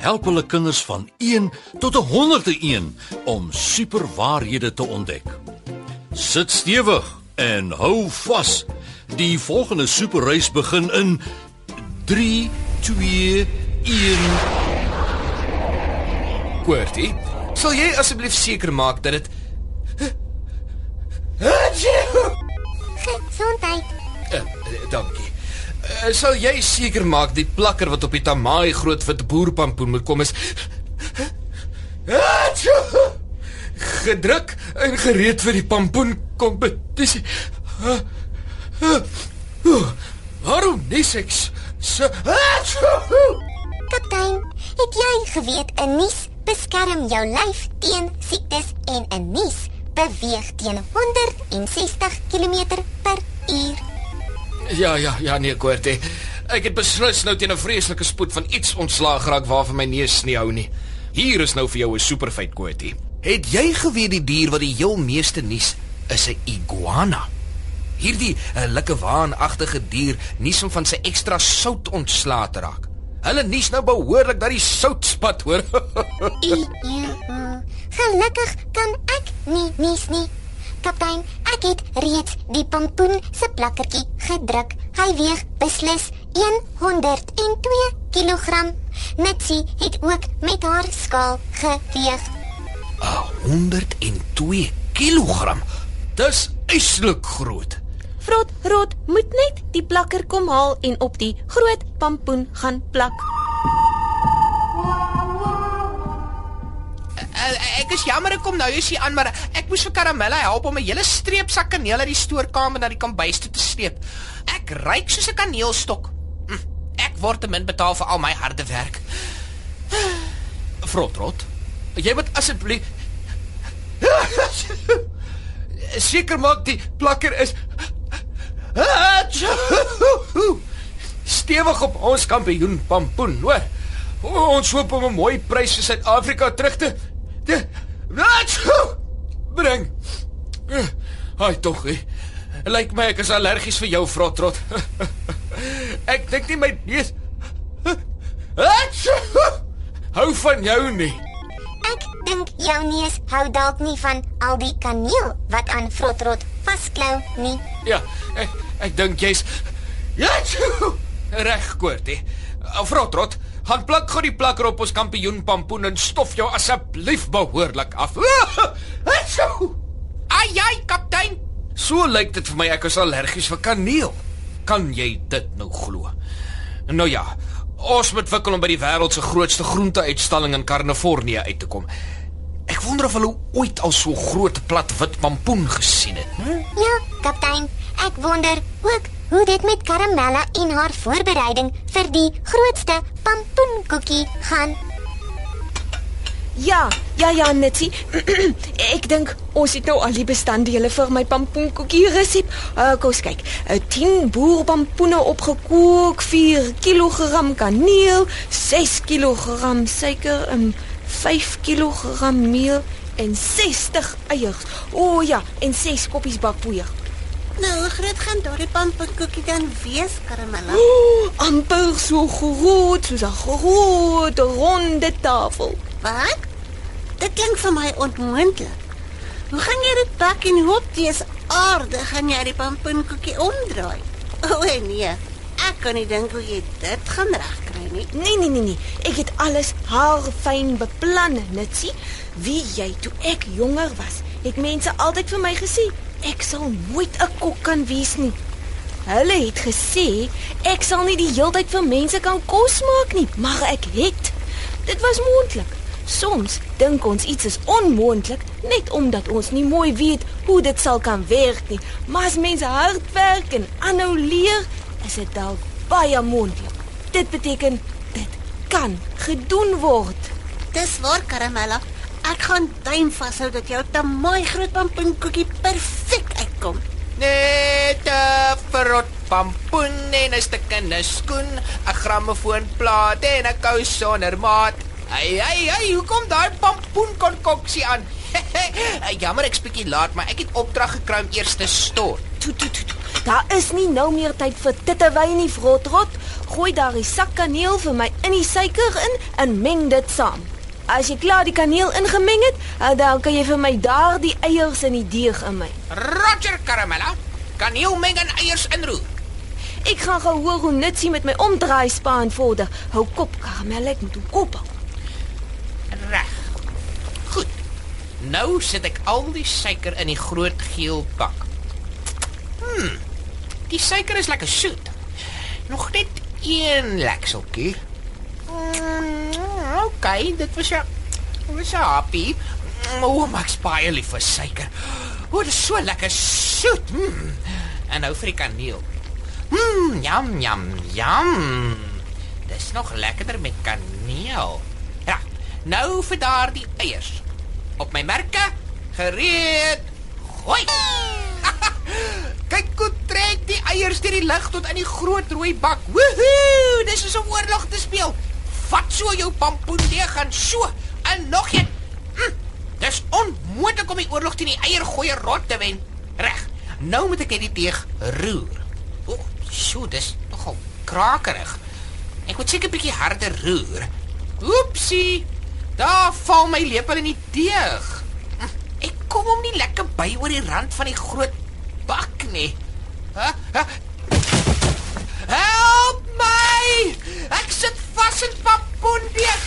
help hulle kinders van 1 tot 101 om superwaarhede te ontdek. Sit stewig en hou vas. Die volgende superreis begin in 3 2 1 Koortie, sal jy asseblief seker maak dat dit Gesondheid. uh, dankie. Uh, sal jy seker maak die plakker wat op die tamaai groot wit boerpampoen moet kom is gedruk en gereed vir die pampoen kompetisie. Uh, uh, uh, waarom nis ek so Kaptein, het jy geweet 'n nies beskerm jou lyf teen siektes en 'n nies beweeg teen 160 km per uur? Ja, ja, ja, nee, Koortie. Ek het beslis nou teen 'n vreeslike spoed van iets ontslaag geraak waarvan my neus nie hou nie. Hier is nou vir jou 'n superfeit, Koortie. Het jy geweet die dier wat die heel meeste nies is 'n iguana? Hierdie 'n lekker waanagtige dier nies om van sy ekstra sout ontslae te raak. Hulle nies nou behoorlik dat die sout spat, hoor. Eeuw. Gelukkig kan ek nie nies nie. Kaptein, ek het reeds die pompoen se plakkertjie gedruk. Hy weeg beslis 102 kg. Nitsie het ook met haar skaal geweeg. 102 kg. Dis eislik groot. Vrot rot moet net die plakker kom haal en op die groot pampoen gaan plak. Ek is jammer ek kom nou hier aan, maar ek moes vir Karamella help om 'n hele streep sak kaneel uit die stoorkamer na die kombuis toe te sleep. Ek ryk soos 'n kaneelstok. Hm, ek word te min betaal vir al my harde werk. Frotrot. Jy moet asseblief seker maak die plakker is stewig op ons kampioen pampoen, hoor. Ons hoop om 'n mooi prys vir Suid-Afrika terug te te Ai tog. Lyk my ek is allergies vir jou Frotrot. Ek dink nie my neus Hou van jou nie. Ek dink jou neus hou dalk nie van al die kaneel wat aan Frotrot vasklou nie. Ja, ek ek dink jy's reg koortie. Frotrot, gaan plak gou die plakker op ons kampioen pampoen en stof jou asseblief behoorlik af. Ai ai, kaptein. So lyk dit vir my ek is allergies vir kaneel. Kan jy dit nou glo? Nou ja, ons moet wikkel om by die wêreld se grootste groenteuitstalling in Kalifornië uit te kom. Ek wonder of hulle ooit al so groot plat wit pampoen gesien het. Hm? Ja, kaptein, ek wonder ook hoe dit met Karamella en haar voorbereiding vir die grootste pampoenkoekie gaan. Ja, ja ja, Nitsie. ek dink ons het nou al die bestanddele vir my pampoenkoekie resep. Uh, kom ons kyk. Uh, 10 boerpampoene opgekook, 4 kg kaneel, 6 kg suiker en 5 kg meel en 60 eiers. O oh, ja, en 6 koppies bakpoeier. Nou, hoe groot gaan daardie pamperkoekie dan wees, Karamella? O, amper so groot soos 'n groot ronde tafel. Wat? Dit klink vir my onmoontlik. Hoe gaan jy dit bak en hoop dis aarde gaan jy die pamperkoekie omdraai? O nee, ek kan nie dink hoe jy dit gaan regkry nie. Nee nee nee nee, ek het alles haarfyn beplan, Nitsie. Wie jy toe ek jonger was, het mense altyd vir my gesê ek sal nooit 'n kok kan wees nie. Hulle het gesê ek sal nie die heeltyd vir mense kan kos maak nie, maar ek het. Dit was moontlik. Soms dink ons iets is onmoontlik net omdat ons nie mooi weet hoe dit sal kan werk nie. Maar as mense hard werk en aanhou leer, is dit dalk baie moontlik. Dit beteken dit kan gedoen word. Dis waar, Karamella. Ek gaan duim vashou dat jou te mooi groot pampoenkoekie perfek uitkom. Net 'n vrot pampoen en 'n stuk in 'n skoen, 'n grammofoonplaat en 'n kous sonder maat. Hey, hey, hey, hoe kom daai pampoen konkoksie aan? Jammer ek's bietjie laat, maar ek het opdrag gekry om eers te stort. Toe toe toe. toe. Daar is nie nou meer tyd vir tittewyn nie, vrotrot. Gooi daardie sak kaneel vir my in die suiker in en meng dit saam. As jy klaar die kaneel ingemeng het, eh, dan kan jy vir my daardie eiers in die deeg inmeng. Roger Caramella, kaneel meng en eiers inroer. Ek gaan gou hoor hoe Nitsie met my omdraai spaan vorder. Hou kop, karamel, ek moet hom kop hou. Reg. Goed. Nou sit ek al die suiker in die groot geel bak. Hmm. Die suiker is lekker soet. Nog net een lekseltjie. Mm, okay, dit was ja. Was ja happy. O, oh, Max baie lief vir suiker. O, oh, dit is so lekker soet. Mm. En nou vir die kaneel. Mm, jam jam jam. Dis nog lekkerder met kaneel. Ja, nou vir daardie eiers. Op my merke, gereed. Gooi. Kyk hoe trek die eiers deur die lug tot in die groot rooi bak. Woohoo! Dis soos 'n oorlog te speel. Vat so jou pampoendeeg en so en nog een. Hm, dis onmoontlik om die oorlog teen die eiergooier rot te wen. Reg. Nou moet ek net die deeg roer. O, oh, sjoe, dis nogal krakerig. Ek moet seker 'n bietjie harder roer. Oepsie. Daar val my lepel in die deeg. Ek kom hom nie lekker by oor die rand van die groot bak nie. Ha? Ha? Help my! Ek sit vas in pampoendeeg.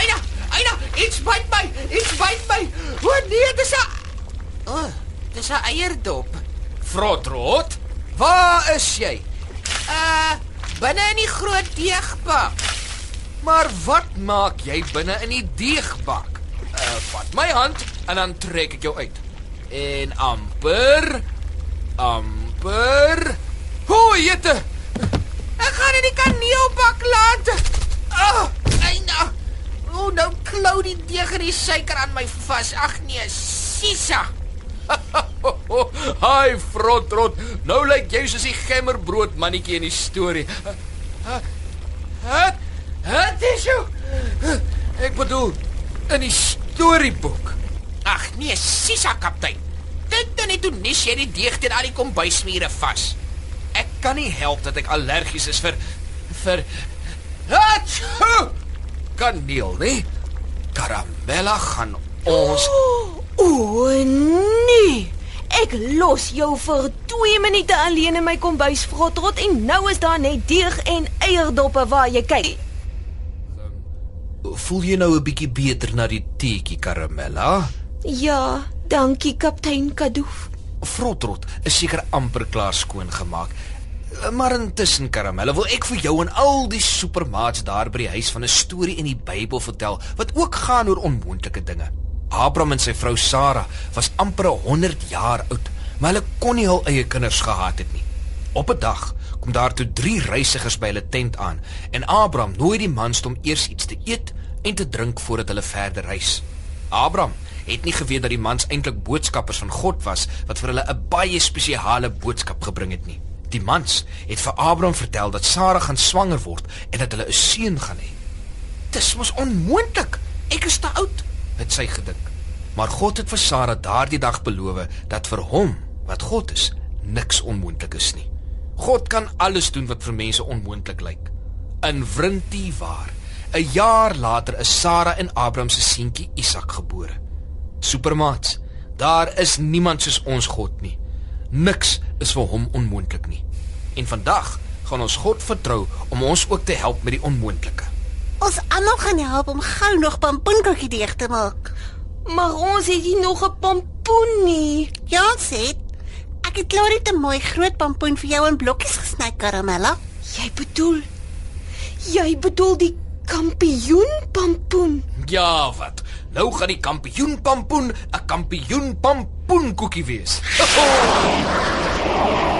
Aina, Aina, iets byt my. Iets byt my. O nee, dis 'n O, oh, dis 'n eierdop. Frotrot, waar is jy? Uh, binne in die groot deegbak. Maar wat maak jy binne in die deegbak? Uh, vat my hand en dan trek ek jou uit. En amper amper Hoe jette? Ek gaan in die kaneelbak laat. Ah, Aina. O, oh, nou klou die deeg en die suiker aan my vas. Ag nee, sisa. Hi Frotrot. Nou lyk jy soos die gemmerbrood mannetjie in die storie. Wat? Wat is jou? Ek bedoel in die storieboek. Ag nee, sisa kaptein. Dink dan net hoe nes jy die deeg teen al die kombuismure vas. Ek kan nie help dat ek allergies is vir vir Hatsho! Kaneel, nee. Karamella gaan ons O oh, nee. Ek los jou vir 2 minute alleen in my kombuis vrotrot en nou is daar net deeg en eierdoppe waar jy kyk. Voel jy nou 'n bietjie beter na die teetjie Karamella? Ja, dankie kaptein Kadoof. Frotrot is seker amper klaar skoon gemaak. Maar intussen Karamella, wil ek vir jou en al die supermaats daar by die huis van 'n storie in die Bybel vertel wat ook gaan oor onmoontlike dinge. Abraham en sy vrou Sara was amper 100 jaar oud, maar hulle kon nie hul eie kinders gehad het nie. Op 'n dag kom daar toe drie reisigers by hulle tent aan en Abraham nooi die mans om eers iets te eet en te drink voordat hulle verder reis. Abraham het nie geweet dat die mans eintlik boodskappers van God was wat vir hulle 'n baie spesiale boodskap gebring het nie. Die mans het vir Abraham vertel dat Sara gaan swanger word en dat hulle 'n seun gaan hê. Dis mos onmoontlik. Ek is te oud, het sy gedink. Maar God het vir Sara daardie dag beloof dat vir hom, wat God is, niks onmoontlik is nie. God kan alles doen wat vir mense onmoontlik lyk. In Wrintie waar. 'n Jaar later is Sara en Abraham se seentjie Isak gebore. Supermaats, daar is niemand soos ons God nie. Niks is vir hom onmoontlik nie. En vandag gaan ons God vertrou om ons ook te help met die onmoontlike. Ons almal gaan help om gou nog pampoenkoekie deeg te maak. Maar ons het nie nog 'n pampoen nie. Ja, sê. Ek het klaar net 'n mooi groot pampoen vir jou in blokkies gesny, Karamella. Jy bedoel Jy bedoel die kampioen pampoen. Ja, wat? Nou gaan die kampioen pampoen 'n kampioen pampoenkoekie wees.